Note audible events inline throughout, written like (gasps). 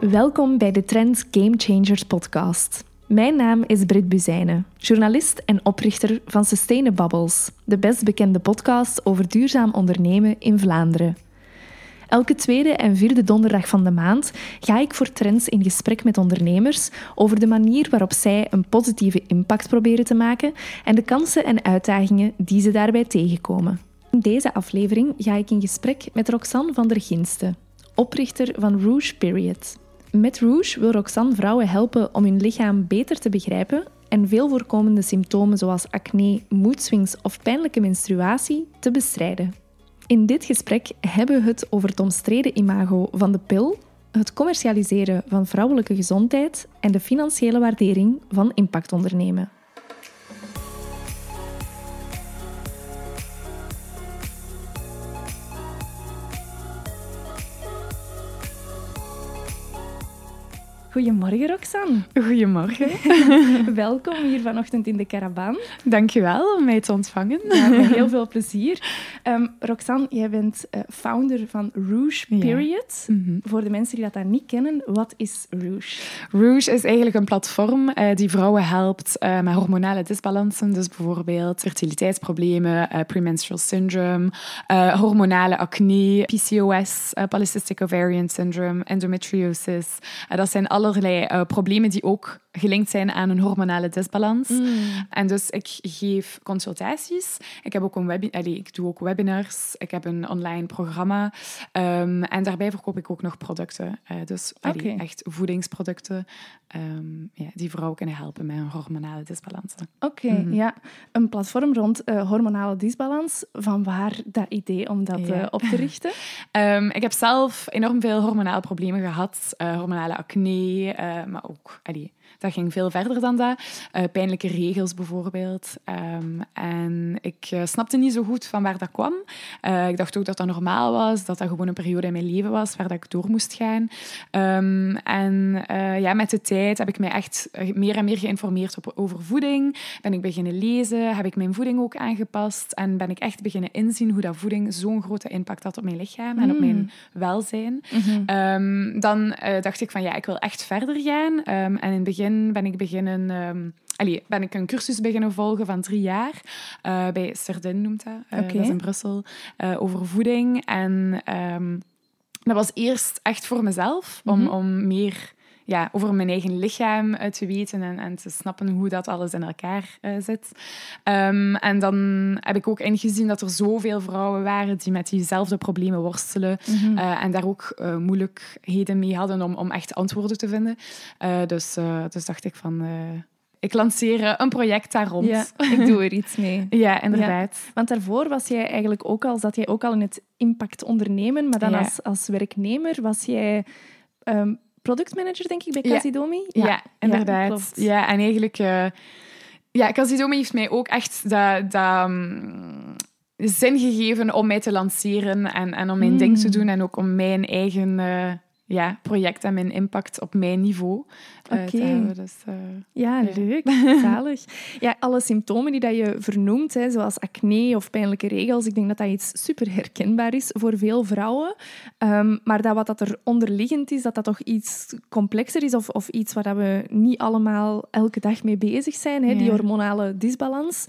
Welkom bij de Trends Game Changers podcast. Mijn naam is Brit Buzijnen, journalist en oprichter van Sustainabubbles, de best bekende podcast over duurzaam ondernemen in Vlaanderen. Elke tweede en vierde donderdag van de maand ga ik voor Trends in gesprek met ondernemers over de manier waarop zij een positieve impact proberen te maken en de kansen en uitdagingen die ze daarbij tegenkomen. In deze aflevering ga ik in gesprek met Roxanne van der Ginste, oprichter van Rouge Period. Met Rouge wil Roxanne vrouwen helpen om hun lichaam beter te begrijpen en veel voorkomende symptomen zoals acne, moedswings of pijnlijke menstruatie te bestrijden. In dit gesprek hebben we het over het omstreden imago van de pil, het commercialiseren van vrouwelijke gezondheid en de financiële waardering van impactondernemen. Goedemorgen, Roxanne. Goedemorgen. (laughs) Welkom hier vanochtend in de caravan. Dankjewel om mij te ontvangen. Ja, met heel veel plezier. Um, Roxanne, jij bent uh, founder van Rouge Period. Ja. Mm -hmm. Voor de mensen die dat daar niet kennen, wat is Rouge? Rouge is eigenlijk een platform uh, die vrouwen helpt uh, met hormonale disbalansen. Dus bijvoorbeeld fertiliteitsproblemen, premenstrual syndrome, hormonale acne, PCOS, polycystic ovarian syndrome, endometriosis. dat zijn allerlei problemen die ook gelinkt zijn aan een hormonale disbalans. Mm. En dus ik geef consultaties. Ik, heb ook een Allee, ik doe ook webinars. Ik heb een online programma. Um, en daarbij verkoop ik ook nog producten. Uh, dus allee, okay. echt voedingsproducten um, ja, die vrouwen kunnen helpen met een hormonale disbalans. Oké, okay, mm -hmm. ja. Een platform rond uh, hormonale disbalans. Van waar dat idee om dat ja. uh, op te richten? um, (laughs) ik heb zelf enorm veel hormonale problemen gehad. hormonale acne, maar ook... Allee, dat ging veel verder dan dat. Uh, pijnlijke regels bijvoorbeeld. Um, en ik uh, snapte niet zo goed van waar dat kwam. Uh, ik dacht ook dat dat normaal was, dat dat gewoon een periode in mijn leven was waar dat ik door moest gaan. Um, en ja, met de tijd heb ik mij echt meer en meer geïnformeerd op, over voeding. Ben ik beginnen lezen, heb ik mijn voeding ook aangepast en ben ik echt beginnen inzien hoe dat voeding zo'n grote impact had op mijn lichaam mm. en op mijn welzijn. Mm -hmm. um, dan dacht ik van ja, ik wil echt verder gaan. en in het begin ben ik beginnen... Um, allee, ben ik een cursus beginnen volgen van drie jaar. Uh, bij Serdin noemt dat. Uh, okay. Dat is in Brussel. Uh, over voeding. En um, dat was eerst echt voor mezelf. Om, mm -hmm. om meer ja, over mijn eigen lichaam te weten en, en te snappen hoe dat alles in elkaar uh, zit. Um, en dan heb ik ook ingezien dat er zoveel vrouwen waren die met diezelfde problemen worstelen mm -hmm. uh, en daar ook moeilijkheden mee hadden om, om echt antwoorden te vinden. dus, dus dacht ik van ik lanceer een project daar rond. Ja, (laughs) ik doe er iets mee. ja, inderdaad. Ja, want daarvoor was jij eigenlijk ook al, zat jij ook al in het impact ondernemen, maar dan ja. als, als werknemer was jij um, productmanager, denk ik, bij Casidomi. Ja, ja inderdaad. Ja, en eigenlijk... Uh, ja, Casidomi heeft mij ook echt dat... dat um, zin gegeven om mij te lanceren en, en om mijn mm. ding te doen en ook om mijn eigen... Uh, ja, project en mijn impact op mijn niveau uh, te hebben. Dus, uh, ja, ja, leuk. (laughs) Zalig. Ja, alle symptomen die dat je vernoemt, hè, zoals acne of pijnlijke regels, ik denk dat dat iets super herkenbaar is voor veel vrouwen. Um, maar dat wat dat er onderliggend is, dat dat toch iets complexer is of, of iets waar dat we niet allemaal elke dag mee bezig zijn, hè, ja. die hormonale disbalans.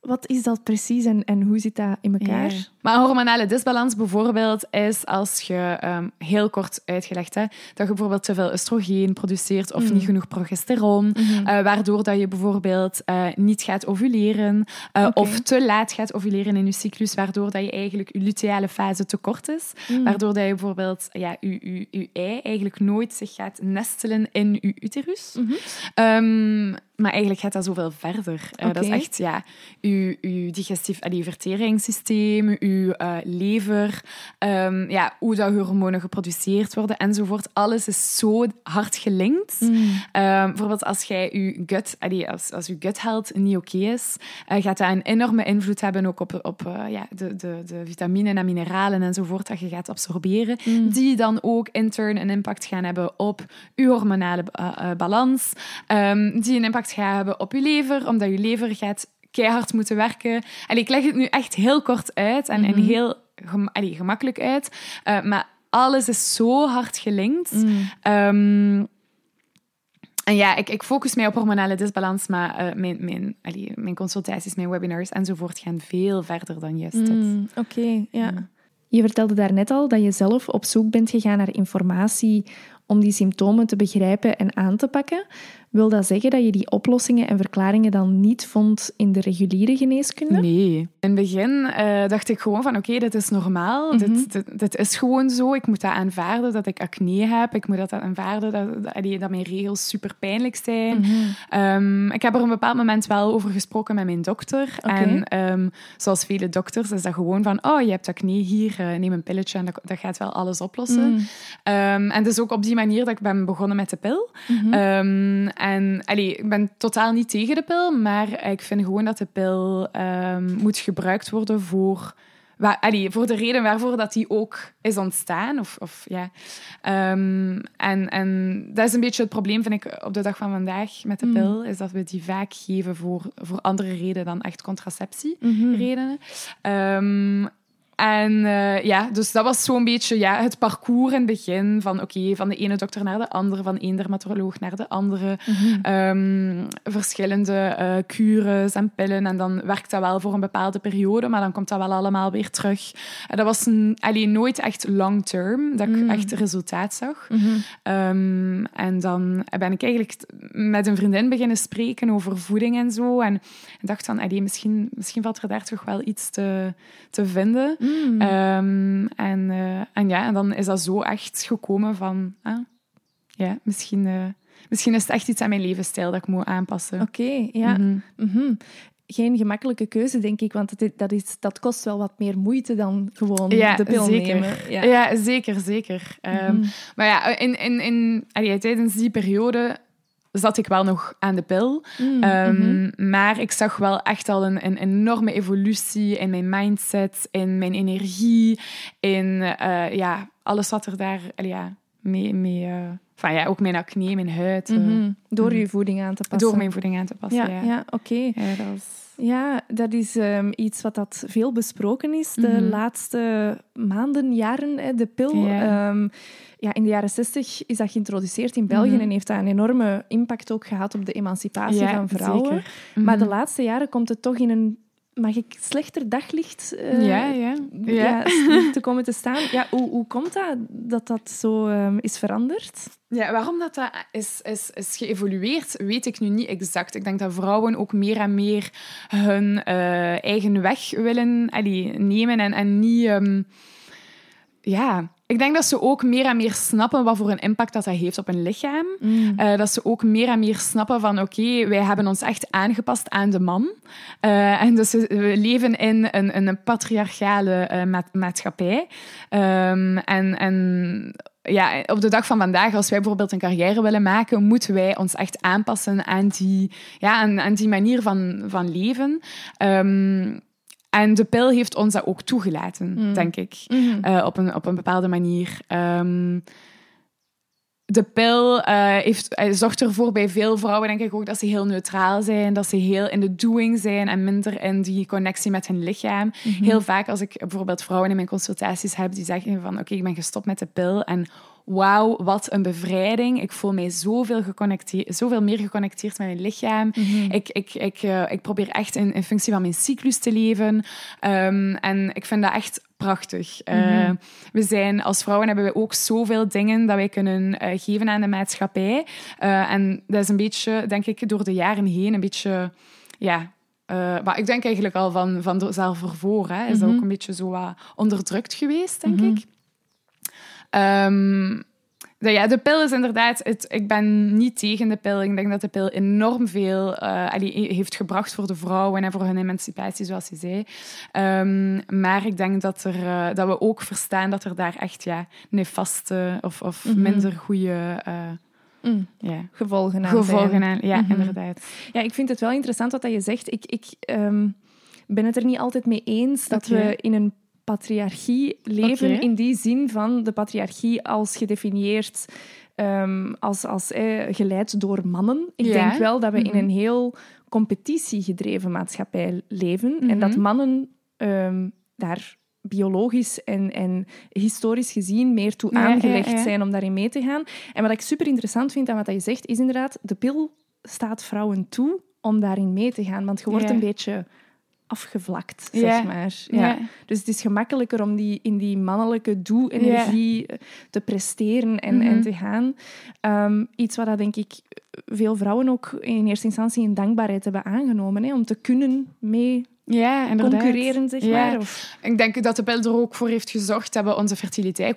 Wat is dat precies en, en hoe zit dat in elkaar? Ja. Maar een hormonale disbalans bijvoorbeeld is als je, um, heel kort uitgelegd, hè, dat je bijvoorbeeld te veel oestrogeen produceert of mm. niet genoeg progesteron, mm -hmm. uh, waardoor dat je bijvoorbeeld uh, niet gaat ovuleren uh, okay. of te laat gaat ovuleren in je cyclus, waardoor dat je eigenlijk je luteale fase te kort is, mm. waardoor dat je bijvoorbeeld ja, je, je, je ei eigenlijk nooit zich gaat nestelen in je uterus. -hmm. Um, maar eigenlijk gaat dat zoveel verder. Okay. dat is echt ja, uw digestief, allee, verteringssysteem, uw uh, lever, um, ja, hoe dat hormonen geproduceerd worden enzovoort. Alles is zo hard gelinkt. Mm. Um, bijvoorbeeld als jij je gut, allee, als, als je gut health niet oké okay is, uh, gaat dat een enorme invloed hebben ook op, op uh, ja, de, de, de vitaminen en mineralen enzovoort dat je gaat absorberen, mm. die dan ook intern een impact gaan hebben op je hormonale balans, um, die een impact gaat hebben op je lever, omdat je lever gaat keihard moeten werken. En ik leg het nu echt heel kort uit en, mm -hmm. en heel gem allee, gemakkelijk uit. Uh, maar alles is zo hard gelinkt. Mm. Ehm, en ja, ik, ik focus mij op hormonale disbalans, maar eh, mijn, mijn, allee, mijn consultaties, mijn webinars enzovoort gaan veel verder dan juist dit. Mm, Oké, ja. Mm. Je vertelde daarnet al dat je zelf op zoek bent gegaan naar informatie om die symptomen te begrijpen en aan te pakken. Wil dat zeggen dat je die oplossingen en verklaringen dan niet vond in de reguliere geneeskunde? Nee. In het begin eh, dacht ik gewoon van oké, dit is normaal. Mhm. dit, dit, dit is gewoon zo. Ik moet dat aanvaarden dat ik acne heb. Ik moet dat aanvaarden dat, dat, dat mijn regels super pijnlijk zijn. Mhm. Ehm, ik heb er op een bepaald moment wel over gesproken met mijn dokter. En ehm, zoals vele dokters is dat gewoon van oh, je hebt acne hier, eh, neem een pilletje en dat, dat gaat wel alles oplossen. Mm. En dus ook op die manier dat ik ben begonnen met de pil. Mhm. En allee, ik ben totaal niet tegen de pil, maar ik vind gewoon dat de pil ehm, moet gebruikt worden voor, allee, voor de reden waarvoor dat die ook is ontstaan. Of, of, ja. Ehm, en, en dat is een beetje het probleem, vind ik, op de dag van vandaag met de Mm. pil, is dat we die vaak geven voor, voor andere redenen dan echt contraceptie Mhm. redenen. Ehm, en eh, ja, dus dat was zo'n beetje ja, het parcours in het begin. Van oké, van de ene dokter naar de andere, van één dermatoloog naar de andere. Mhm. Ehm, verschillende eh cures en pillen. En dan werkt dat wel voor een bepaalde periode, maar dan komt dat wel allemaal weer terug. En dat was n- allee, nooit echt long term, dat ik Mm. echt resultaat zag. Mhm. Ehm, en dan ben ik eigenlijk met een vriendin beginnen spreken over voeding en zo. En dacht van, allee, misschien, misschien valt er daar toch wel iets te, te vinden. Mm. Ehm, en, eh, en ja, en dan is dat zo echt gekomen van... Ah, ja, misschien, eh, misschien is het echt iets aan mijn levensstijl dat ik moet aanpassen. Oké, ja. Mhm. Mhm. Geen gemakkelijke keuze, denk ik, want het, dat, is, dat kost wel wat meer moeite dan gewoon Ja, de pil zeker. nemen. Ja. Ja, zeker, zeker. Ehm, Mhm. Maar ja, in, in, in, allee, tijdens die periode zat ik wel nog aan de pil. Mm, Ehm, mhm. Maar ik zag wel echt al een, een enorme evolutie in mijn mindset, in mijn energie, in eh, ja, alles wat er daar ja, mee... mee eh, van, ja, ook mijn acne, mijn huid. eh, Mhm. Door Mhm. je voeding aan te passen. Door mijn voeding aan te passen, Ja, ja. ja. oké. Ja, dat was... Ja, dat is ehm, iets wat dat veel besproken is de laatste maanden, jaren. Hè, de pil. Ehm, ja, in de jaren zestig is dat geïntroduceerd in België Mhm. en heeft dat een enorme impact ook gehad op de emancipatie Ja, van vrouwen. zeker. Maar de Mhm. laatste jaren komt het toch in een, mag ik slechter daglicht eh, ja, ja. ja. Ja. (laughs) te komen te staan? Ja, hoe, hoe komt dat dat dat zo ehm, is veranderd? Ja, waarom dat, dat is, is, is geëvolueerd, weet ik nu niet exact. Ik denk dat vrouwen ook meer en meer hun eh, eigen weg willen allee, nemen en, en niet... ehm, ja, ik denk dat ze ook meer en meer snappen wat voor een impact dat, dat heeft op hun lichaam. Eh, dat ze ook meer en meer snappen van oké, wij hebben ons echt aangepast aan de man. Eh, en dus we, leven in een, een patriarchale eh, ma- maatschappij. Ehm, en, en ja, op de dag van vandaag, als wij bijvoorbeeld een carrière willen maken, moeten wij ons echt aanpassen aan die, ja, aan, aan die manier van, van leven. Ehm, en de pil heeft ons dat ook toegelaten, Mm. denk ik. Mhm. Eh, op, een, op een bepaalde manier. Ehm, de pil eh, heeft, eh, zorgt ervoor bij veel vrouwen, denk ik ook, dat ze heel neutraal zijn, dat ze heel in de doing zijn en minder in die connectie met hun lichaam. Mhm. Heel vaak als ik bijvoorbeeld vrouwen in mijn consultaties heb die zeggen van oké, ik ben gestopt met de pil en wauw, wat een bevrijding. Ik voel mij zoveel, geconnecteerd, zoveel meer geconnecteerd met mijn lichaam. Mhm. Ik, ik, ik, eh, ik probeer echt in, in functie van mijn cyclus te leven. Ehm, en ik vind dat echt prachtig. Eh, Mhm. we zijn, als vrouwen hebben we ook zoveel dingen dat wij kunnen eh, geven aan de maatschappij. En dat is een beetje, denk ik, door de jaren heen een beetje... Ja, maar ik denk eigenlijk al van, van zelf ervoor, hè, is dat Mhm. ook een beetje zo wat onderdrukt geweest, denk ik. Ehm, de, ja, de pil is inderdaad... Het, ik ben niet tegen de pil. Ik denk dat de pil enorm veel eh, heeft gebracht voor de vrouwen en voor hun emancipatie, zoals je zei. Ehm, maar ik denk dat, er, eh, dat we ook verstaan dat er daar echt ja, nefaste of, of Mhm. minder goede uh, Mm. ja, Gevolgen aan gevolgen aan. Ja, Mhm. inderdaad. Ja, ik vind het wel interessant wat dat je zegt. Ik, ik ehm, ben het er niet altijd mee eens dat we in een patriarchie leven. In die zin van de patriarchie als gedefinieerd, ehm, als, als eh, geleid door mannen. Ik Ja. denk wel dat we in Mhm. een heel competitiegedreven maatschappij leven. En Mhm. dat mannen ehm, daar biologisch en, en historisch gezien meer toe ja, aangelegd ja. zijn om daarin mee te gaan. En wat ik super interessant vind aan wat je zegt, is inderdaad, de pil staat vrouwen toe om daarin mee te gaan. Want je wordt een beetje afgevlakt, zeg maar. Ja. Ja. Dus het is gemakkelijker om die, in die mannelijke doe-energie eh, te presteren en, Mhm. en te gaan. Ehm, iets wat dat, denk ik veel vrouwen ook in eerste instantie in dankbaarheid hebben aangenomen. Hè, om te kunnen mee Ja, inderdaad. concurreren, zeg Ja. maar. Of, Ik denk dat de pil er ook voor heeft gezorgd dat we onze fertiliteit,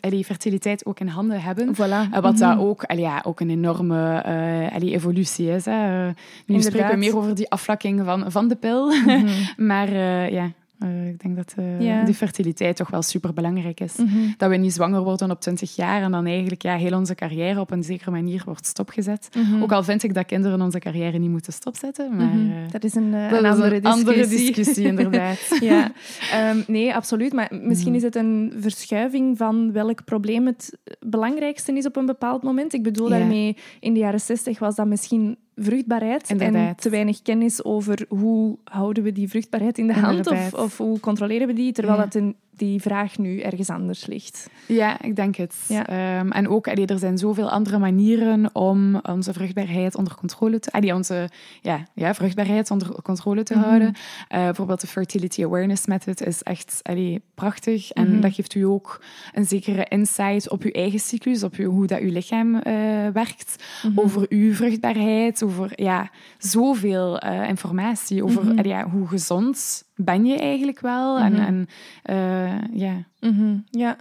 allee, fertiliteit ook in handen hebben. voilà. Wat dat Mhm. ook, allee, ja, ook een enorme eh, allee, evolutie is. Hè. Eh, nu Inderdaad. spreken we meer over die afvlakking van, van de pil. Mhm. (laughs) maar eh, ja, eh, ik denk dat Ja. die fertiliteit toch wel super belangrijk is. Mhm. Dat we niet zwanger worden op 20 jaar en dan eigenlijk ja, heel onze carrière op een zekere manier wordt stopgezet. Mhm. Ook al vind ik dat kinderen onze carrière niet moeten stopzetten. Maar Mhm. eh, Dat is een, eh, dat een is andere een discussie. andere discussie, (laughs) inderdaad. ja, Ehm, nee, absoluut. Maar misschien is het een verschuiving van welk probleem het belangrijkste is op een bepaald moment. Ik bedoel Ja. daarmee, in de jaren zestig was dat misschien vruchtbaarheid en te weinig kennis over hoe houden we die vruchtbaarheid in de hand of, of hoe controleren we die, terwijl Ja. dat een, die vraag nu ergens anders ligt. Ja, ik denk het. Ja. Ehm, en ook, allee, er zijn zoveel andere manieren om onze vruchtbaarheid onder controle te... allee, onze ja, ja, vruchtbaarheid onder controle te Mhm. houden. Eh, bijvoorbeeld de Fertility Awareness Method is echt allee, prachtig. En Mhm. dat geeft u ook een zekere insight op uw eigen cyclus, op uw, hoe dat uw lichaam eh, werkt, Mhm. over uw vruchtbaarheid, over ja, zoveel eh, informatie, over ja, hoe gezond ben je eigenlijk wel. En, Mhm. en eh, ja... Mhm, Ja.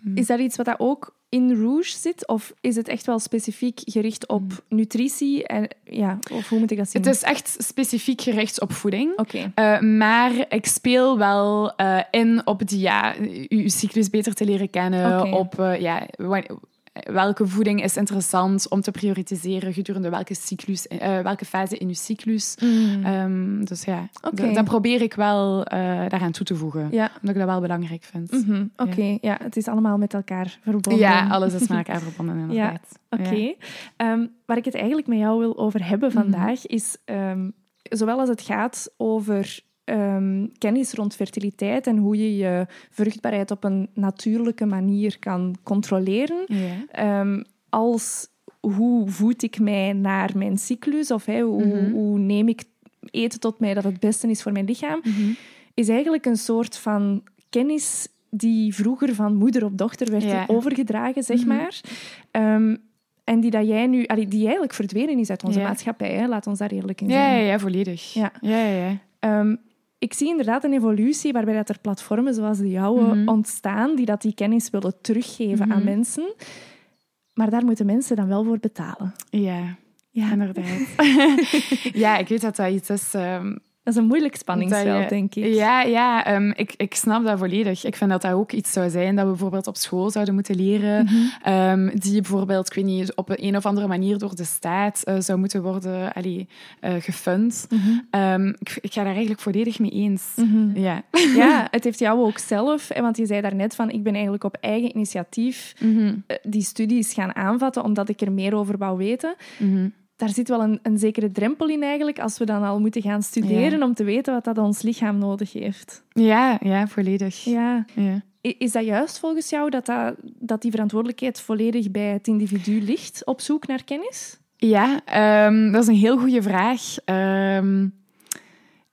Mm. Is dat iets wat dat ook in Rouge zit? Of is het echt wel specifiek gericht op nutritie? En, ja, of hoe moet ik dat zien? Het is echt specifiek gericht op voeding. Oké. Eh, maar ik speel wel eh, in op die, ja, uw cyclus beter te leren kennen. Op ja, welke voeding is interessant om te prioritiseren gedurende welke, cyclus, eh, welke fase in uw cyclus. Mm. Ehm, dus ja, Oké. d- dat probeer ik wel eh, daaraan toe te voegen. ja. Omdat ik dat wel belangrijk vind. Mhm, Oké, ja. het is allemaal met elkaar verbonden. Ja, alles is met elkaar verbonden (laughs) inderdaad. Oké. Ja. Ehm, waar ik het eigenlijk met jou wil over hebben Mhm. vandaag, is ehm, zowel als het gaat over ehm, kennis rond fertiliteit en hoe je je vruchtbaarheid op een natuurlijke manier kan controleren, Ja. ehm, als hoe voed ik mij naar mijn cyclus of hoe, Mhm. hoe neem ik eten tot mij dat het beste is voor mijn lichaam, Mhm. is eigenlijk een soort van kennis die vroeger van moeder op dochter werd Ja. overgedragen, zeg Mhm. maar. Ehm, en die dat jij nu, allee, die eigenlijk verdwenen is uit onze Ja. maatschappij. Hè? Laat ons daar eerlijk in zijn. ja, ja, volledig. Ja. Ja, ja, ja. Ik zie inderdaad een evolutie waarbij dat er platformen zoals de jouwe Mhm. ontstaan die dat die kennis willen teruggeven aan Mhm. mensen. Maar daar moeten mensen dan wel voor betalen. Ja, Ja, inderdaad. (laughs) ja, ik weet dat dat iets is... ehm, dat is een moeilijk spanningsveld, je- denk ik. Ja, ja ehm, ik, ik snap dat volledig. Ik vind dat dat ook iets zou zijn dat we bijvoorbeeld op school zouden moeten leren. Mhm. ehm, die bijvoorbeeld, ik weet niet, op een of andere manier door de staat eh, zou moeten worden allee, eh, gefund. Mhm. Ehm, ik, ik ga daar eigenlijk volledig mee eens. Mhm. Ja. Ja, (laughs) het heeft jou ook zelf, want je zei daarnet van ik ben eigenlijk op eigen initiatief eh, die studies gaan aanvatten omdat ik er meer over wou weten. Daar zit wel een, een zekere drempel in eigenlijk als we dan al moeten gaan studeren om te weten wat dat ons lichaam nodig heeft. ja, ja, volledig. Ja. Ja. Is dat juist volgens jou dat, dat, dat die verantwoordelijkheid volledig bij het individu ligt op zoek naar kennis? Ja, ehm, dat is een heel goede vraag. Ehm,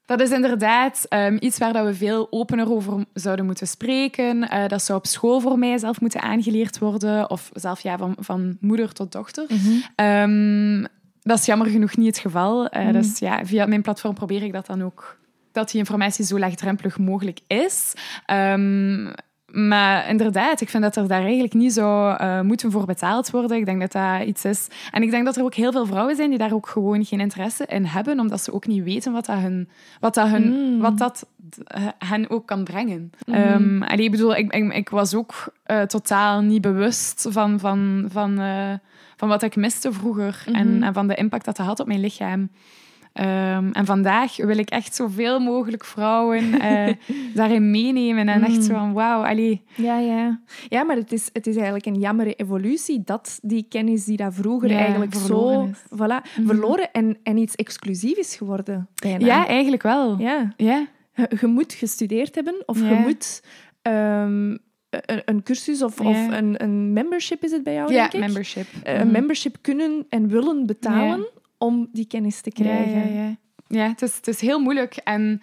dat is inderdaad ehm, iets waar dat we veel opener over zouden moeten spreken. Eh, dat zou op school voor mij zelf moeten aangeleerd worden. Of zelf ja, van, van moeder tot dochter. Ehm, dat is jammer genoeg niet het geval. Dus ja, via mijn platform probeer ik dat dan ook. Dat die informatie zo laagdrempelig mogelijk is. Ehm, maar inderdaad, ik vind dat er daar eigenlijk niet zou eh, moeten voor betaald worden. Ik denk dat dat iets is. En ik denk dat er ook heel veel vrouwen zijn die daar ook gewoon geen interesse in hebben, omdat ze ook niet weten wat dat, hun, wat dat, hun, Mm. wat dat eh, hen ook kan brengen. Mhm. Ehm, allee, ik bedoel, ik, ik, ik was ook eh, totaal niet bewust van, van, van, van wat ik miste vroeger en, Mhm. en van de impact dat dat had op mijn lichaam. Ehm, en vandaag wil ik echt zoveel mogelijk vrouwen eh, (laughs) daarin meenemen. En echt Mm. zo van, wauw, allee. Ja, ja. ja maar het is, het is eigenlijk een jammere evolutie dat die kennis die dat vroeger Ja, eigenlijk zo verloren is. voilà, Mhm. verloren en, en iets exclusief is geworden. Bijna. Ja, eigenlijk wel. ja. Ja. Je, je moet gestudeerd hebben of je moet ehm, een, een cursus of, Ja. of een, een membership is het bij jou, ja, denk ik? membership. Eh, Mhm. Een membership kunnen en willen betalen. Om die kennis te krijgen. ja, ja. ja het, is, is heel moeilijk. En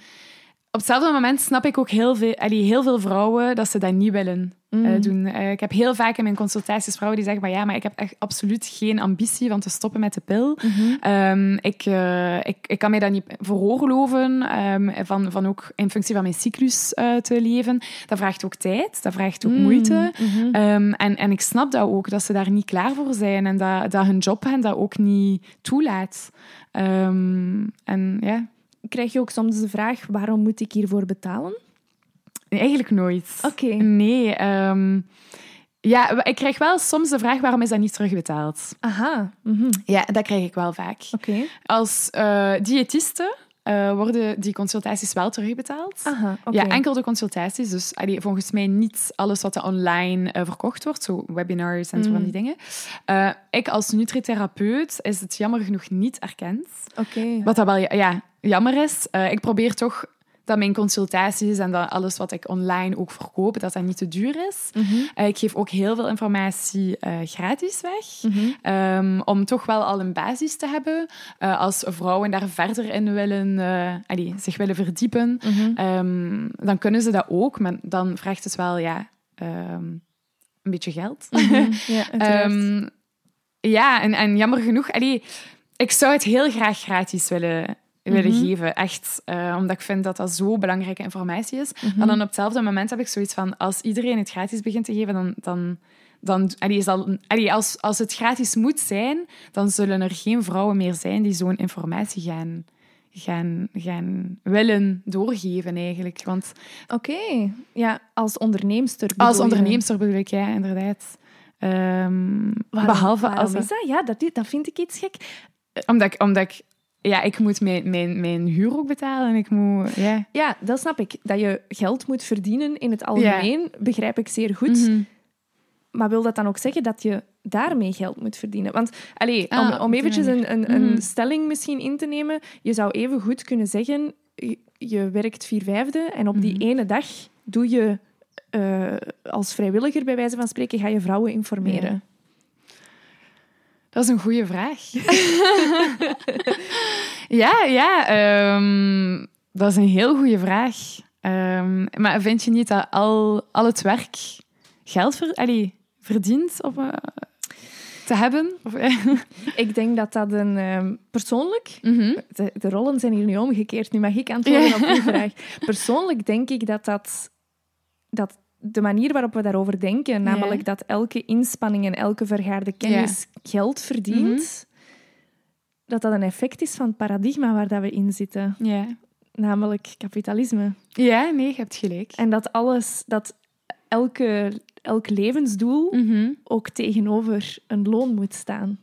op hetzelfde moment snap ik ook heel veel, heel veel vrouwen dat ze dat niet willen Mm. doen. Eh, ik heb heel vaak in mijn consultaties vrouwen die zeggen: maar ja, maar ik heb echt absoluut geen ambitie van te stoppen met de pil. Mhm. Ehm, ik, eh, ik, ik kan mij dat niet veroorloven, ehm, van, van ook in functie van mijn cyclus eh, te leven. Dat vraagt ook tijd, dat vraagt ook Mm, moeite. mhm. Ehm, en, en ik snap dat ook, dat ze daar niet klaar voor zijn en dat, dat hun job hen dat ook niet toelaat. En ja, Krijg je ook soms de vraag, waarom moet ik hiervoor betalen? Eigenlijk nooit. Oké. Nee. ehm, ja, ik krijg wel soms de vraag, waarom is dat niet terugbetaald? Aha. mhm. Ja, dat krijg ik wel vaak. Oké. Als eh diëtiste eh, worden die consultaties wel terugbetaald. Aha, oké. Ja, enkel de consultaties. Dus allee, volgens mij niet alles wat er online eh, verkocht wordt, zo webinars en zo van die dingen. Ik als nutritherapeut is het jammer genoeg niet erkend. Oké. Wat dat wel ja, jammer is. Ik probeer toch dat mijn consultaties en dat alles wat ik online ook verkoop, dat dat niet te duur is. Mhm. Eh, ik geef ook heel veel informatie eh, gratis weg. Mhm. Ehm, om toch wel al een basis te hebben. Eh, als vrouwen daar verder in willen, allee, zich willen verdiepen, Mhm. ehm, dan kunnen ze dat ook. Maar dan vraagt het wel ja, ehm, een beetje geld. Ja, (laughs) ja, en, en jammer genoeg, allee, ik zou het heel graag gratis willen, willen Mhm. geven. Echt, eh, omdat ik vind dat dat zo belangrijke informatie is. Mhm. Maar dan op hetzelfde moment heb ik zoiets van, als iedereen het gratis begint te geven, dan... dan dan, allee, zal, allee, als, als het gratis moet zijn, dan zullen er geen vrouwen meer zijn die zo'n informatie gaan, gaan, gaan willen doorgeven, eigenlijk. Want Oké. Ja, als onderneemster als bedoel onderneemster bedoel ik, ja, inderdaad. Ehm, Waarom- behalve waarom als... is dat? Ja, dat, dat vind ik iets gek. Omdat ik, omdat ik, ja, ik moet mijn, mijn, mijn huur ook betalen en ik moet, ja. Ja, dat snap ik. Dat je geld moet verdienen in het algemeen, begrijp ik zeer goed. Mhm. Maar wil dat dan ook zeggen dat je daarmee geld moet verdienen? Want allee, Ah, om, om eventjes een, een, een Mhm. stelling misschien in te nemen, je zou even goed kunnen zeggen, je, je werkt vier vijfde en op die Mhm. ene dag doe je eh, als vrijwilliger, bij wijze van spreken, ga je vrouwen informeren. Ja. Dat is een goede vraag. (laughs) ja, ja. ehm, dat is een heel goede vraag. Ehm, maar vind je niet dat al, al het werk geld ver, allee, verdient op, eh, te hebben? Of, (laughs) Ik denk dat dat een... ehm, persoonlijk, Mhm. de, de rollen zijn hier nu omgekeerd, nu mag ik antwoorden Ja. op die vraag. Persoonlijk denk ik dat dat... dat de manier waarop we daarover denken, namelijk dat elke inspanning en elke vergaarde kennis geld verdient, dat dat een effect is van het paradigma waar dat we in zitten, ja. namelijk kapitalisme. ja, nee, je hebt gelijk. En dat alles, dat elke, elk levensdoel Mhm. ook tegenover een loon moet staan.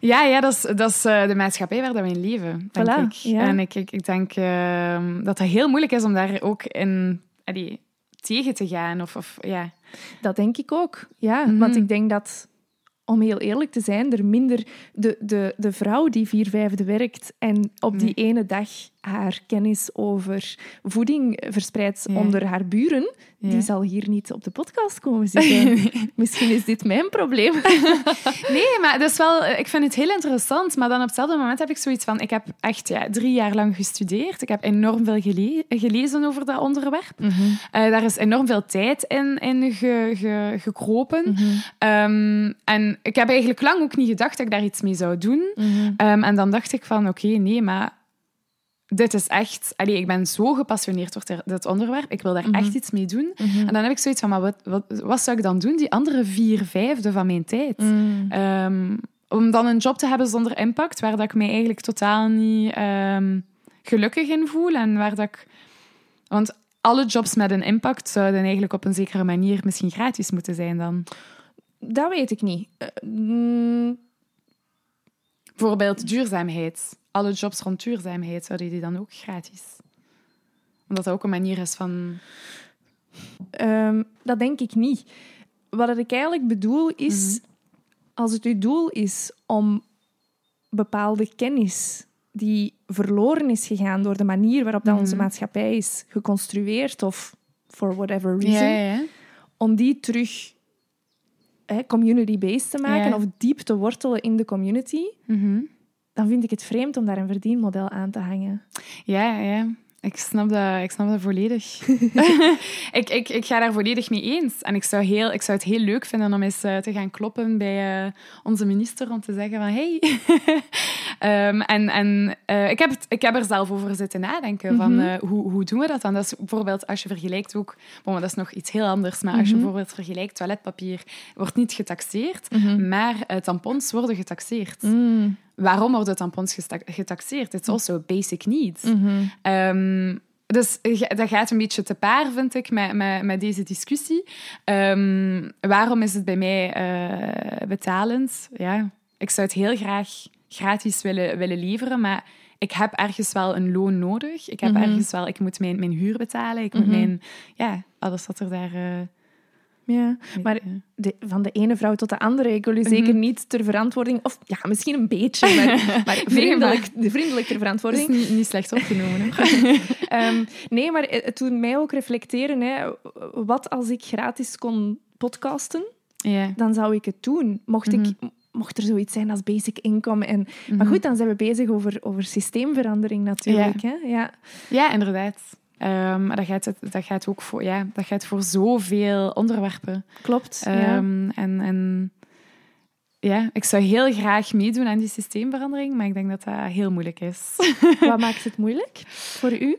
Ja, ja dat is, dat is eh, de maatschappij waar dat we in leven, denk Voilà, ik. ja. En ik, ik, ik denk ehm, dat het heel moeilijk is om daar ook in allee, tegen te gaan. Of, of, ja. Dat denk ik ook, ja. Mhm. Want ik denk dat, om heel eerlijk te zijn, er minder... De, de, de vrouw die vier vijfde werkt en op die ene dag haar kennis over voeding verspreidt Ja. onder haar buren, Ja. die zal hier niet op de podcast komen zitten. (laughs) Misschien is dit mijn probleem. (laughs) Nee, maar dat is wel, ik vind het heel interessant. Maar dan op hetzelfde moment heb ik zoiets van... Ik heb echt ja, drie jaar lang gestudeerd. Ik heb enorm veel gele- gelezen over dat onderwerp. Eh, daar is enorm veel tijd in, in ge- ge- gekropen. Ehm, en ik heb eigenlijk lang ook niet gedacht dat ik daar iets mee zou doen. Ehm, en dan dacht ik van, oké, nee, maar dit is echt... Allee, ik ben zo gepassioneerd door dit onderwerp. Ik wil daar echt iets mee doen. En dan heb ik zoiets van, maar wat, wat, wat zou ik dan doen? Die andere vier vijfde van mijn tijd. Ehm, om dan een job te hebben zonder impact, waar dat ik mij eigenlijk totaal niet ehm, gelukkig in voel. En waar dat ik... Want alle jobs met een impact zouden eigenlijk op een zekere manier misschien gratis moeten zijn dan. Dat weet ik niet. Mm, Bijvoorbeeld duurzaamheid. Alle jobs rond duurzaamheid, zouden die dan ook gratis? Omdat dat ook een manier is van... Ehm, dat denk ik niet. Wat ik eigenlijk bedoel is, als het uw doel is om bepaalde kennis die verloren is gegaan door de manier waarop dat onze maatschappij is geconstrueerd of for whatever reason, Ja, ja, ja. om die terug community-based te maken Ja. of diep te wortelen in de community, Mhm. Dan vind ik het vreemd om daar een verdienmodel aan te hangen. Ja, ja. Ik snap dat, ik snap dat volledig. (laughs) (laughs) ik, ik, ik ga daar volledig mee eens. En ik zou, heel, ik zou het heel leuk vinden om eens eh, te gaan kloppen bij eh, onze minister om te zeggen van hey. (laughs) Ehm, en en eh, ik, heb het, ik heb er zelf over zitten nadenken van Mhm. hoe, hoe doen we dat dan? Dat is bijvoorbeeld als je vergelijkt ook... Bon, dat is nog iets heel anders, maar als je Mhm. bijvoorbeeld vergelijkt, toiletpapier wordt niet getaxeerd, Mhm. maar tampons worden getaxeerd. Mm. Waarom worden tampons getaxeerd? It's also a basic need. Mhm. Ehm, dus dat gaat een beetje te paar, vind ik, met, met, met deze discussie. Ehm, waarom is het bij mij eh, betalend? Ja, ik zou het heel graag gratis willen, willen leveren, maar ik heb ergens wel een loon nodig. Ik heb Mhm. ergens wel, ik moet mijn, mijn huur betalen. Ik moet Mhm. mijn, ja, alles wat er daar. eh, Ja, maar de, van de ene vrouw tot de andere. Ik wil u Mhm. zeker niet ter verantwoording... Of ja, misschien een beetje, maar, (laughs) maar vriendelijk, vriendelijk ter verantwoording. is niet, niet slecht opgenomen. (laughs) (laughs) Ehm, nee, maar het doet mij ook reflecteren. Hè. Wat als ik gratis kon podcasten? ja. Dan zou ik het doen. Mocht, ik, Mhm. mocht er zoiets zijn als basic income. En, Maar goed, dan zijn we bezig over, over systeemverandering natuurlijk. Hè? Ja. Ja, inderdaad. Ehm, maar dat gaat, dat gaat ook voor, ja, dat gaat voor zoveel onderwerpen. Klopt. ja. Ehm, en, en ja, ik zou heel graag meedoen aan die systeemverandering, maar ik denk dat dat heel moeilijk is. (laughs) Wat maakt het moeilijk voor u?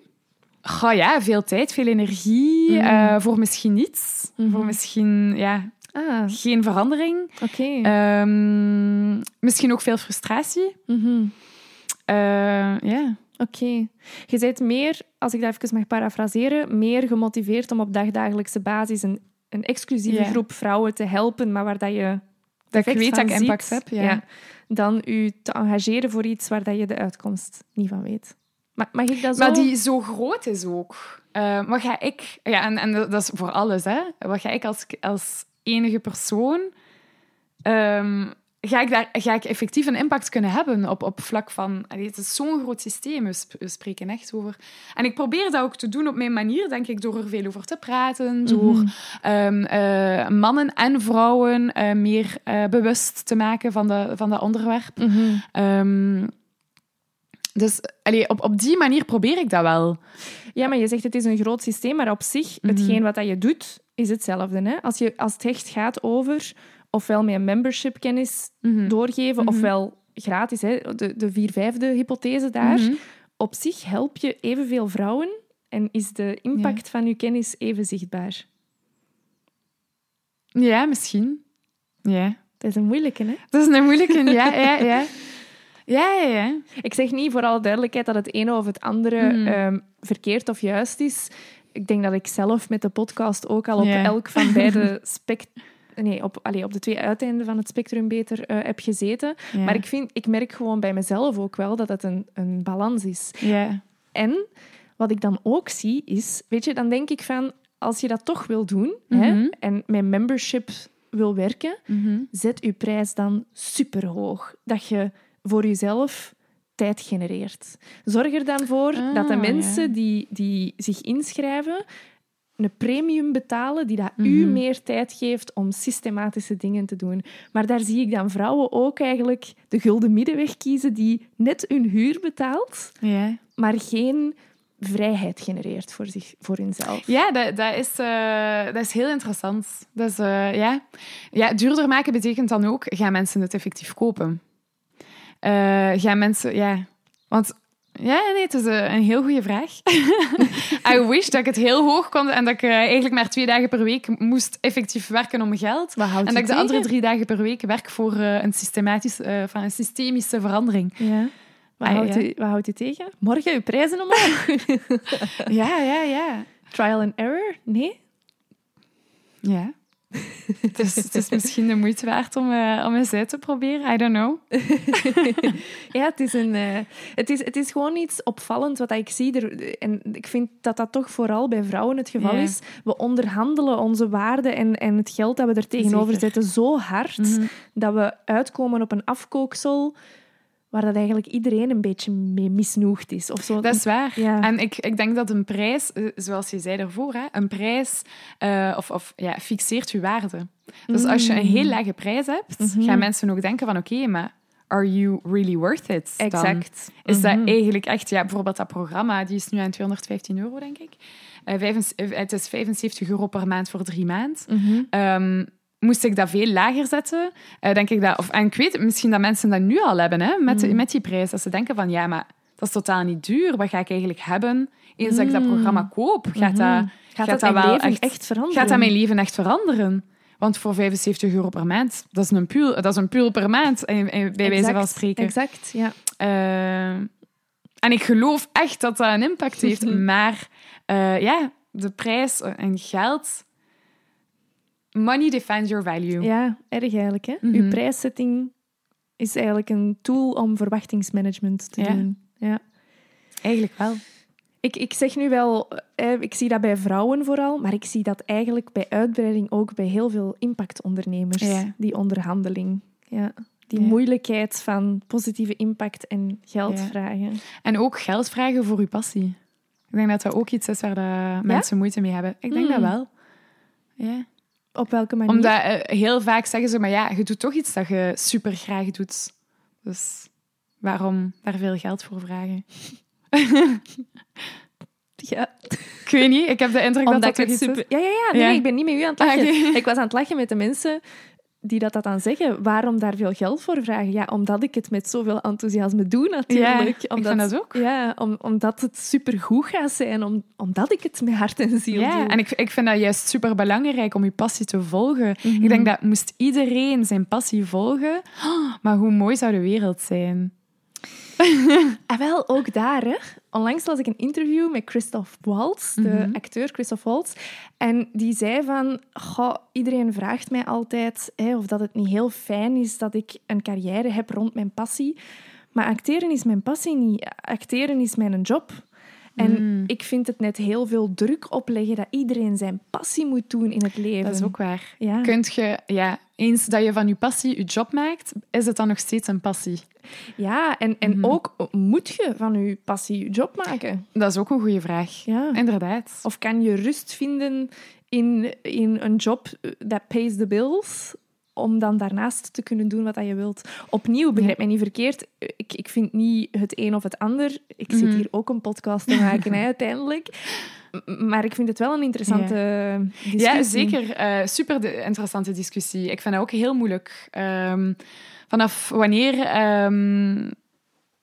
Goh, ja, veel tijd, veel energie, Mhm. eh, voor misschien niets. Mhm. Voor misschien ja, Ah, geen verandering. oké. Ehm, misschien ook veel frustratie. Mhm. Eh, ja. Oké. Je bent meer, als ik dat even mag parafraseren, meer gemotiveerd om op dagdagelijkse basis een, een exclusieve groep vrouwen te helpen, maar waar dat je Dat ik weet dat ik impact ziet, heb. Ja. dan u te engageren voor iets waar dat je de uitkomst niet van weet. Ma- Mag ik dat zo? Maar die zo groot is ook. Eh, wat ga ik... Ja, en, en dat is voor alles, hè. Wat ga ik als, als enige persoon... ehm, ga, ik daar, ga ik effectief een impact kunnen hebben op, op vlak van... Het is zo'n groot systeem, we, sp- we spreken echt over... En ik probeer dat ook te doen op mijn manier, denk ik, door er veel over te praten, door Mhm. ehm, eh, mannen en vrouwen eh, meer eh, bewust te maken van, de, van dat onderwerp. Mhm. Ehm, dus allee, op, op die manier probeer ik dat wel. Ja, maar je zegt het is een groot systeem, maar op zich, Mhm. hetgeen wat dat je doet, is hetzelfde. Hè? Als, je, als het echt gaat over ofwel met een membership kennis doorgeven, Mhm. ofwel gratis, hè? De, de vier-vijfde hypothese daar. Mhm. Op zich help je evenveel vrouwen en is de impact van je kennis even zichtbaar. Ja, misschien. Ja. Dat is een moeilijke, hè? Dat is een moeilijke. Ja, ja, ja. (laughs) Ja, ja, ja. Ik zeg niet voor alle duidelijkheid dat het ene of het andere Mhm. ehm, verkeerd of juist is. Ik denk dat ik zelf met de podcast ook al op elk van beide (laughs) spect Nee, op, allee, op de twee uiteinden van het spectrum beter eh, heb gezeten. Ja. Maar ik, vind, ik merk gewoon bij mezelf ook wel dat het een, een balans is. Ja. En wat ik dan ook zie is, weet je, dan denk ik van, als je dat toch wil doen hè, Mhm. en met membership wil werken, Mhm. zet je prijs dan superhoog. Dat je voor jezelf tijd genereert. Zorg er dan voor Ah, dat de ja. mensen die, die zich inschrijven een premium betalen die dat u Mhm. meer tijd geeft om systematische dingen te doen. Maar daar zie ik dan vrouwen ook eigenlijk de gulden middenweg kiezen die net hun huur betaalt, maar geen vrijheid genereert voor, zich, voor hunzelf. Ja, dat, dat, is, eh, dat is heel interessant. Dat is, eh, ja. Ja, duurder maken betekent dan ook, gaan mensen het effectief kopen? Eh, gaan mensen, ja... Want, ja, nee, het is eh, een heel goede vraag. (laughs) I wish dat ik het heel hoog kon en dat ik eh, eigenlijk maar twee dagen per week moest effectief werken om geld. En dat ik de andere drie dagen per week werk voor eh, een, systematisch, van een systemische verandering. Ja. Wat, Ah, houdt ja. U, wat houdt u tegen? Morgen uw prijzen omhoog? (laughs) Ja, ja, ja. Trial and error? Nee? Ja. Het, is, het is misschien de moeite waard om, eh, om eens uit te proberen. I don't know. (laughs) Ja, het is, een, eh, het, is, het is gewoon iets opvallend wat ik zie. Er, en ik vind dat dat toch vooral bij vrouwen het geval Ja. is. We onderhandelen onze waarden en, en het geld dat we er tegenover Zeker. zetten zo hard Mhm. dat we uitkomen op een afkooksel waar dat eigenlijk iedereen een beetje mee misnoegd is. Of zo. Dat is waar. Ja. En ik, ik denk dat een prijs, eh, zoals je zei daarvoor, hè, een prijs eh, of, of, ja, fixeert je waarde. Dus als je een heel lage prijs hebt, Mhm. gaan mensen ook denken van oké, maar are you really worth it? Dan Exact. is dat Mhm. eigenlijk echt, ja, bijvoorbeeld dat programma, die is nu aan 215 euro, denk ik. Eh, het is 75 euro per maand voor drie maanden. Mhm. Ehm, moest ik dat veel lager zetten, eh, denk ik dat... Of, en ik weet misschien dat mensen dat nu al hebben, hè, met, Mm. met die prijs. Dat ze denken van, ja, maar dat is totaal niet duur. Wat ga ik eigenlijk hebben eens dat ik dat Mm. programma koop? Gaat dat, Mhm. Gaat, dat, mijn leven echt, veranderen? gaat dat mijn leven echt veranderen? Want voor 75 euro per maand, dat is een puul, dat is een puul per maand, eh, eh, bij wijze van spreken. Exact, ja. En ik geloof echt dat dat een impact heeft. maar eh, ja, de prijs en geld... Money defines your value. Ja, erg eigenlijk. Hè? Mhm. Uw prijszetting is eigenlijk een tool om verwachtingsmanagement te Ja. doen. Ja. Eigenlijk wel. Ik, ik zeg nu wel, ik zie dat bij vrouwen vooral, maar ik zie dat eigenlijk bij uitbreiding ook bij heel veel impactondernemers, Ja. die onderhandeling. Ja. Die Ja. moeilijkheid van positieve impact en geld Ja. vragen. En ook geld vragen voor uw passie. Ik denk dat dat ook iets is waar de mensen moeite mee hebben. Ik denk Mm. dat wel. Ja. Op welke manier? Omdat eh, heel vaak zeggen ze, maar ja, je doet toch iets dat je super graag doet. Dus waarom daar veel geld voor vragen? (laughs) Ja, Ik weet niet, ik heb de indruk dat omdat dat het is. super... Ja, ja, ja. Nee, Ja. ik ben niet met u aan het Ah, lachen. oké. Ik was aan het lachen met de mensen die dat, dat dan zeggen. Waarom daar veel geld voor vragen? Ja, omdat ik het met zoveel enthousiasme doe natuurlijk. ik omdat, vind dat ook. Ja, om, omdat het supergoed gaat zijn. Om, omdat ik het met hart en ziel Ja, doe. en ik, ik vind dat juist super belangrijk om je passie te volgen. Mhm. Ik denk dat moest iedereen zijn passie volgen, (gasps) maar hoe mooi zou de wereld zijn? (laughs) En wel, ook daar. Hè. Onlangs las ik een interview met Christoph Waltz, de Mhm. acteur Christoph Waltz. En die zei van... Goh, iedereen vraagt mij altijd hè, of dat het niet heel fijn is dat ik een carrière heb rond mijn passie. Maar acteren is mijn passie niet. Acteren is mijn job. En Mm. ik vind het net heel veel druk opleggen dat iedereen zijn passie moet doen in het leven. Dat is ook waar. Ja. Kunt je, ja, eens dat je van je passie je job maakt, is het dan nog steeds een passie? Ja, en, en Mhm. ook moet je van je passie je job maken. Dat is ook een goede vraag. Ja. Inderdaad. Of kan je rust vinden in, in een job that pays the bills, om dan daarnaast te kunnen doen wat je wilt? Opnieuw, begrijp mij niet verkeerd, ik, ik vind niet het een of het ander. Ik zit Mhm. hier ook een podcast te maken, hè, (laughs) uiteindelijk. Maar ik vind het wel een interessante discussie. Ja, zeker. Eh, super interessante discussie. Ik vind dat ook heel moeilijk. Ehm, vanaf wanneer ehm,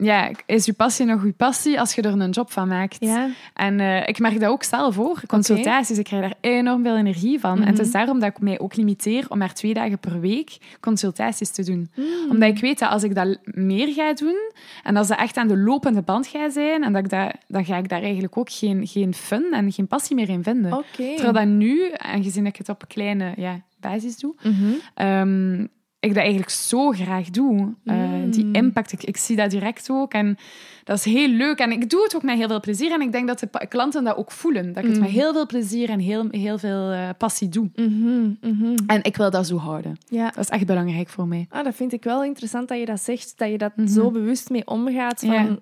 ja, is je passie nog je passie als je er een job van maakt? Ja, En eh, ik merk dat ook zelf voor. Consultaties, ik krijg daar enorm veel energie van. En het is Mhm. daarom dat ik mij ook limiteer om maar twee dagen per week consultaties te doen. Mm. Omdat ik weet dat als ik dat meer ga doen en als dat echt aan de lopende band gaat zijn, en dat ik dat, dan ga ik daar eigenlijk ook geen, geen fun en geen passie meer in vinden. Oké. Terwijl dat nu, aangezien ik het op een kleine ja, basis doe, Mhm. ehm, ik dat eigenlijk zo graag doe. Eh, Mm. Die impact, ik, ik zie dat direct ook. En dat is heel leuk. En ik doe het ook met heel veel plezier. En ik denk dat de klanten dat ook voelen. Dat ik het Mm. met heel veel plezier en heel, heel veel eh, passie doe. Mhm, mhm. En ik wil dat zo houden. Ja. Dat is echt belangrijk voor mij. Ah, dat vind ik wel interessant dat je dat zegt, dat je dat Mhm. zo bewust mee omgaat van Ja.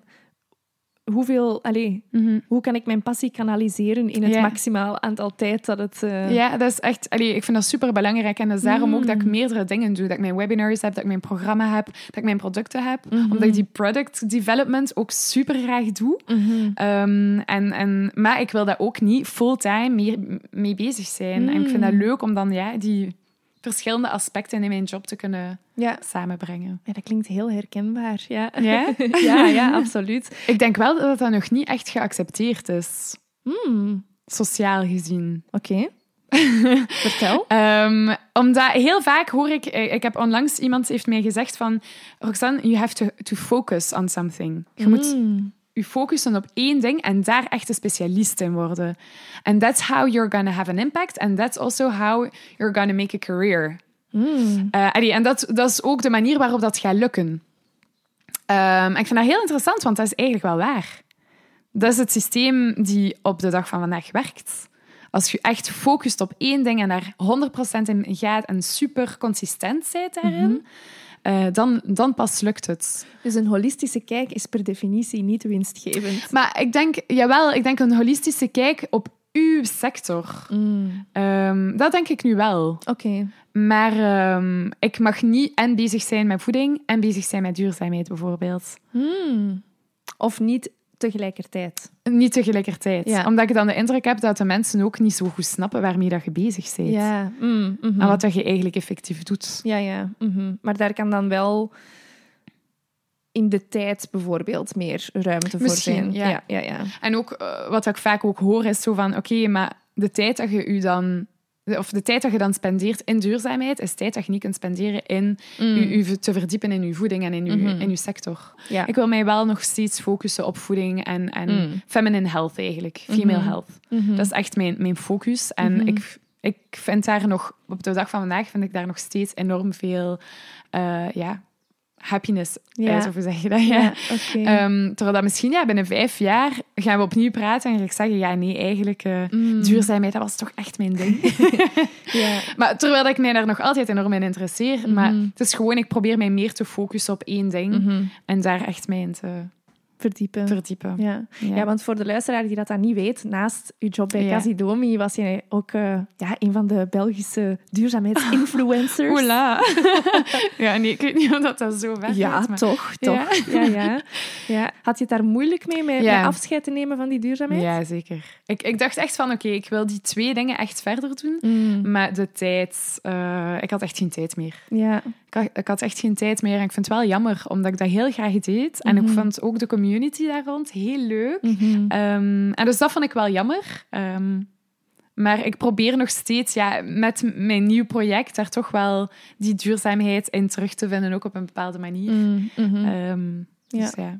Hoeveel, allee, hoe kan ik mijn passie kanaliseren in het maximaal aantal tijd dat het... eh, Ja, dat is echt... Allee, ik vind dat super belangrijk. En dat is daarom ook dat ik Mm. meerdere dingen doe. Dat ik mijn webinars heb, dat ik mijn programma heb, dat ik mijn producten heb. Mhm. Omdat ik die product development ook super graag doe. Mhm. Ehm, en, en, maar ik wil daar ook niet fulltime mee, mee bezig zijn. En ik vind dat Mm. leuk om dan ja, die verschillende aspecten in mijn job te kunnen Ja. samenbrengen. ja, dat klinkt heel herkenbaar. Ja, Ja? (laughs) ja, ja, absoluut. Ik denk wel dat dat nog niet echt geaccepteerd is, Hmm, sociaal gezien. Oké. (laughs) Vertel. Ehm, omdat heel vaak hoor ik... eh, Ik heb onlangs iemand heeft mij gezegd van... Roxanne, you have to, to focus on something. Je moet Hmm. Je focussen op één ding en daar echt een specialist in worden. And that's how you're gonna have an impact. And that's also how you're gonna make a career. Allee, en dat, dat is ook de manier waarop dat gaat lukken. Ehm, ik vind dat heel interessant, want dat is eigenlijk wel waar. Dat is het systeem die op de dag van vandaag werkt. Als je echt focust op één ding en daar 100% in gaat en super consistent bent daarin, eh, dan, dan pas lukt het. Dus een holistische kijk is per definitie niet winstgevend. Maar ik denk, jawel, ik denk een holistische kijk op uw sector. Mm. Ehm, dat denk ik nu wel. Oké. Maar ehm, ik mag niet en bezig zijn met voeding en bezig zijn met duurzaamheid bijvoorbeeld. Hmm. Of niet tegelijkertijd. Niet tegelijkertijd. Ja. Omdat ik dan de indruk heb dat de mensen ook niet zo goed snappen waarmee dat je bezig bent. Ja. Mm, mhm. En wat dat je eigenlijk effectief doet. Ja, ja. mhm. Maar daar kan dan wel in de tijd bijvoorbeeld meer ruimte voor zijn. ja. ja, ja, ja. En ook eh, wat ik vaak ook hoor is zo van, oké, maar de tijd dat je u dan... Of de tijd dat je dan spendeert in duurzaamheid, is tijd dat je niet kunt spenderen in Mm. u, u te verdiepen in uw voeding en in uw, Mhm. in uw sector. Ja. Ik wil mij wel nog steeds focussen op voeding en, en Mm. feminine health eigenlijk, female Mhm. health. Mhm. Dat is echt mijn, mijn focus. En ik, ik vind daar nog, op de dag van vandaag, vind ik daar nog steeds enorm veel eh, ja, happiness Ja. uit, of hoe zeg je dat? Ja. Ja. Ehm, terwijl dat misschien ja, binnen vijf jaar gaan we opnieuw praten en ga ik zeggen, ja nee, eigenlijk eh, Mm. duurzaamheid, dat was toch echt mijn ding. (laughs) ja. (laughs) maar terwijl ik mij daar nog altijd enorm in interesseer, Mhm. maar het is gewoon, ik probeer mij meer te focussen op één ding Mhm. en daar echt mee in te Verdiepen. verdiepen. Ja. Ja. Ja. want voor de luisteraar die dat dan niet weet, naast uw job bij Ja. Casidomi was je ook eh, ja, een van de Belgische duurzaamheidsinfluencers. (laughs) Oela. (laughs) ja, nee, ik weet niet of dat, dat zo ver Ja, maar- toch, toch. (laughs) Ja. Ja, ja. Had je het daar moeilijk mee, met afscheid te nemen van die duurzaamheid? Ja, zeker. Ik, ik dacht echt van, oké, ik wil die twee dingen echt verder doen. Mm. Maar de tijd... eh, ik had echt geen tijd meer. Ja. Ik had, echt geen tijd meer. En ik vind het wel jammer, omdat ik dat heel graag deed. En ik Mhm. vond ook de community daar rond heel leuk. Mhm. Ehm, en dus dat vond ik wel jammer. Ehm, maar ik probeer nog steeds ja, met mijn nieuw project daar toch wel die duurzaamheid in terug te vinden, ook op een bepaalde manier. Mm, mhm. Ehm, Ja. dus ja.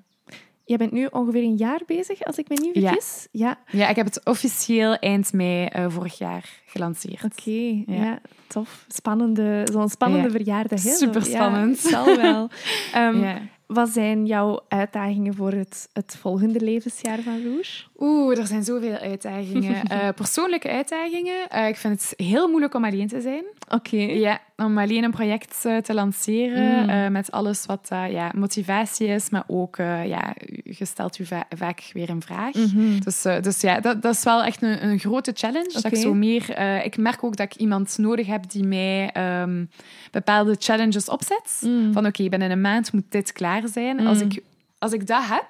Jij bent nu ongeveer een jaar bezig, als ik me niet vergis. Ja. ja, ik heb het officieel eind mei eh, vorig jaar gelanceerd. Oké, Ja. ja. tof. Spannende, zo'n spannende Ja. verjaardag. Hè? Ja, het zal wel. (laughs) Ehm. Wat zijn jouw uitdagingen voor het, het volgende levensjaar van Rouge? Oeh, er zijn zoveel uitdagingen. (laughs) Eh, persoonlijke uitdagingen. Eh, ik vind het heel moeilijk om alleen te zijn. Oké. Ja, om alleen een project eh, te lanceren Mm. eh, met alles wat ja, motivatie is, maar ook, ja, je stelt je va- vaak weer een vraag. Mhm. Dus, dus ja, dat, dat is wel echt een, een grote challenge. Dat ik, zo meer, ik merk ook dat ik iemand nodig heb die mij ehm, bepaalde challenges opzet. Mm. Van oké, binnen een maand moet dit klaar zijn. Als, ik, als ik dat heb,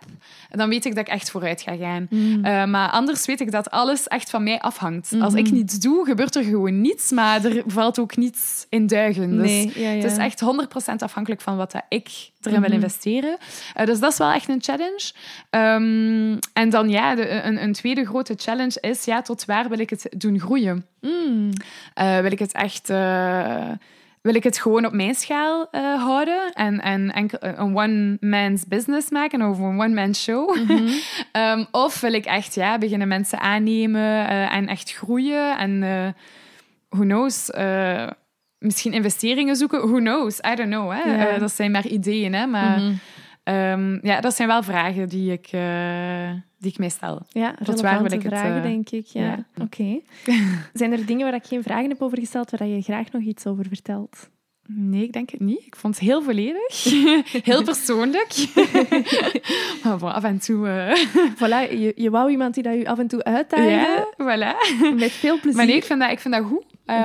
dan weet ik dat ik echt vooruit ga gaan. Mm. Eh, maar anders weet ik dat alles echt van mij afhangt. Als Mhm. ik niets doe, gebeurt er gewoon niets, maar er valt ook niets in duigen. Dus Nee, ja, ja. het is echt 100% afhankelijk van wat dat ik erin wil Mhm. investeren. Eh, dus dat is wel echt een challenge. Ehm, en dan ja, de, een, een tweede grote challenge is, ja, tot waar wil ik het doen groeien? Mm. Eh, wil ik het echt... eh, wil ik het gewoon op mijn schaal eh, houden en, en enkel, een one-man's business maken of een one-man show? Mhm. (laughs) Ehm, of wil ik echt ja, beginnen mensen aannemen eh, en echt groeien en eh who knows, eh, misschien investeringen zoeken? Who knows? I don't know. Hè? Eh, dat zijn maar ideeën, hè? maar Mhm. Ehm, ja, dat zijn wel vragen die ik, eh, die ik mij stel. Ja, Tot waar wil ik het, vragen, eh, denk ik. Ja. ja. Oké. (laughs) Zijn er dingen waar ik geen vragen heb over gesteld, waar je graag nog iets over vertelt? Nee, ik denk het niet. Ik vond het heel volledig. (laughs) heel persoonlijk. (laughs) maar bon, af en toe... eh, Voilà, je, je wou iemand die dat je af en toe uitdaagde, ja, voilà. met veel plezier. Maar nee, ik vind dat, ik vind dat goed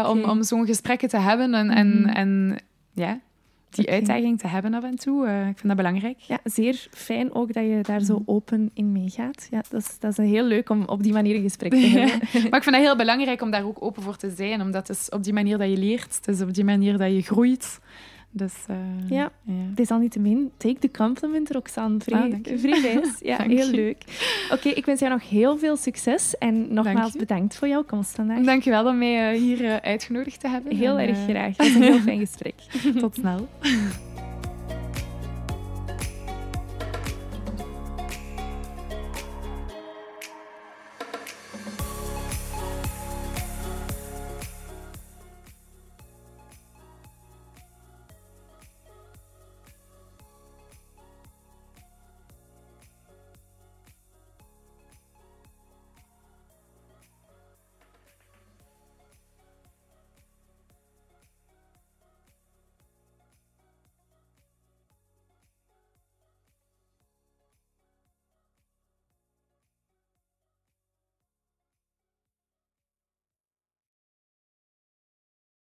om, om zo'n gesprekken te hebben en, en, Mhm. en ja, die uitdaging te hebben af en toe. eh, ik vind dat belangrijk. Ja, zeer fijn ook dat je daar Mhm. zo open in meegaat. Ja, dat is, dat is heel leuk om op die manier een gesprek te (laughs) Ja. hebben. Maar ik vind dat heel belangrijk om daar ook open voor te zijn, omdat het is op die manier dat je leert, het is op die manier dat je groeit. Dus eh, Ja. Desalniettemin, take the compliment, Roxanne. Vrij, Ah, vrij wijs. (laughs) Ja, heel leuk. Oké, ik wens jou nog heel veel succes. En nogmaals bedankt voor jouw komst vandaag. Dankjewel om mij eh, hier eh, uitgenodigd te hebben. Heel En, erg graag. Het was een heel fijn gesprek. (laughs) Tot snel. (laughs)